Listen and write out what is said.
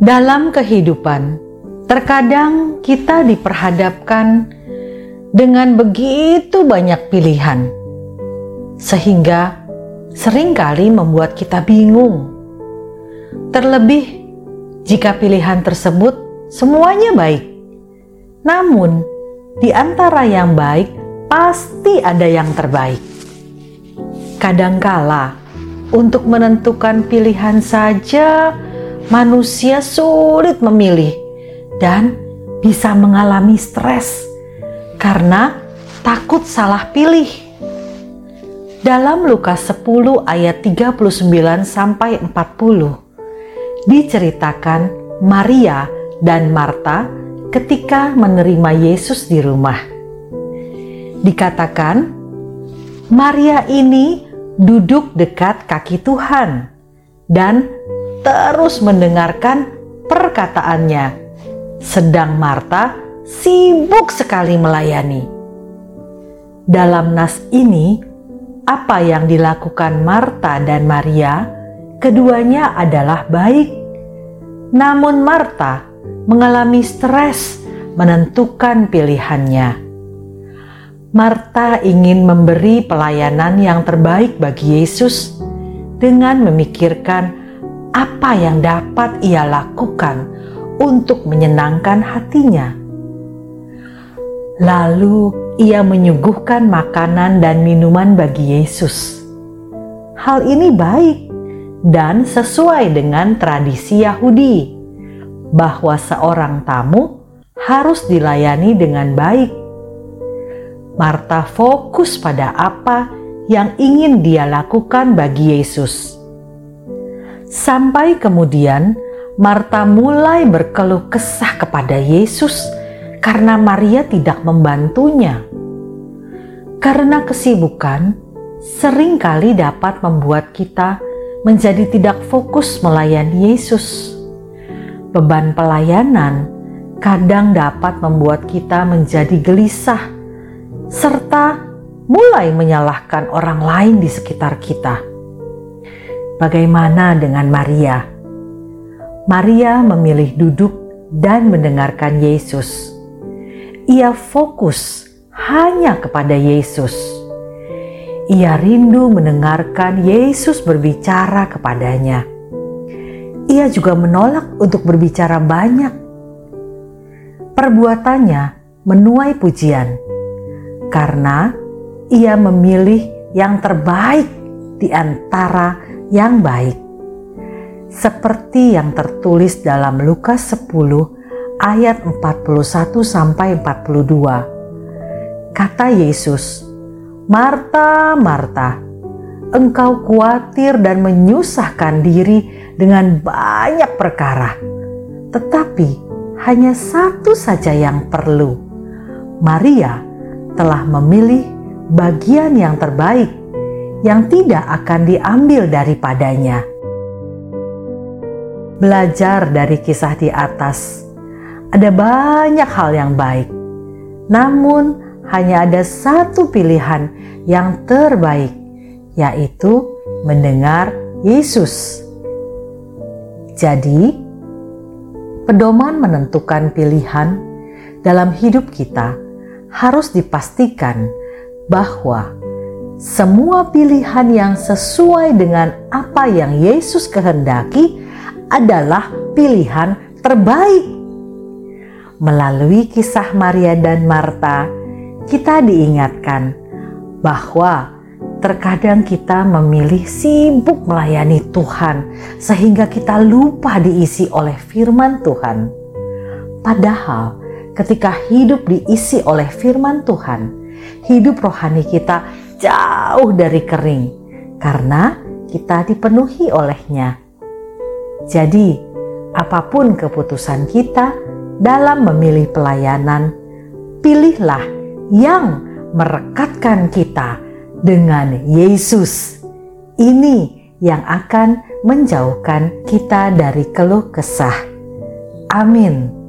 Dalam kehidupan, terkadang kita diperhadapkan dengan begitu banyak pilihan, sehingga sering kali membuat kita bingung. Terlebih jika pilihan tersebut semuanya baik, namun di antara yang baik pasti ada yang terbaik. Kadangkala, untuk menentukan pilihan saja manusia sulit memilih dan bisa mengalami stres karena takut salah pilih. Dalam Lukas 10 ayat 39 sampai 40 diceritakan Maria dan Marta ketika menerima Yesus di rumah. Dikatakan Maria ini duduk dekat kaki Tuhan dan terus mendengarkan perkataannya, sedang Marta sibuk sekali melayani. Dalam nas ini, apa yang dilakukan Marta dan Maria, keduanya adalah baik. Namun Marta mengalami stres menentukan pilihannya. Marta ingin memberi pelayanan yang terbaik bagi Yesus dengan memikirkan apa yang dapat ia lakukan untuk menyenangkan hatinya. Lalu ia menyuguhkan makanan dan minuman bagi Yesus. Hal ini baik dan sesuai dengan tradisi Yahudi bahwa seorang tamu harus dilayani dengan baik. Marta fokus pada apa yang ingin dia lakukan bagi Yesus Sampai kemudian Marta mulai berkeluh kesah kepada Yesus karena Maria tidak membantunya. Karena kesibukan sering kali dapat membuat kita menjadi tidak fokus melayani Yesus. Beban pelayanan kadang dapat membuat kita menjadi gelisah serta mulai menyalahkan orang lain di sekitar kita Bagaimana dengan Maria? Maria memilih duduk dan mendengarkan Yesus. Ia fokus hanya kepada Yesus. Ia rindu mendengarkan Yesus berbicara kepadanya. Ia juga menolak untuk berbicara banyak. Perbuatannya menuai pujian karena ia memilih yang terbaik di antara yang baik. Seperti yang tertulis dalam Lukas 10 ayat 41 sampai 42. Kata Yesus, "Marta, Marta, engkau khawatir dan menyusahkan diri dengan banyak perkara, tetapi hanya satu saja yang perlu. Maria telah memilih bagian yang terbaik yang tidak akan diambil daripadanya. Belajar dari kisah di atas, ada banyak hal yang baik, namun hanya ada satu pilihan yang terbaik, yaitu mendengar Yesus. Jadi, pedoman menentukan pilihan dalam hidup kita harus dipastikan bahwa semua pilihan yang sesuai dengan apa yang Yesus kehendaki adalah pilihan terbaik. Melalui kisah Maria dan Marta, kita diingatkan bahwa terkadang kita memilih sibuk melayani Tuhan, sehingga kita lupa diisi oleh firman Tuhan. Padahal, ketika hidup diisi oleh firman Tuhan, hidup rohani kita jauh dari kering karena kita dipenuhi olehnya. Jadi, apa pun keputusan kita dalam memilih pelayanan, pilihlah yang merekatkan kita dengan Yesus. Ini yang akan menjauhkan kita dari keluh kesah. Amin.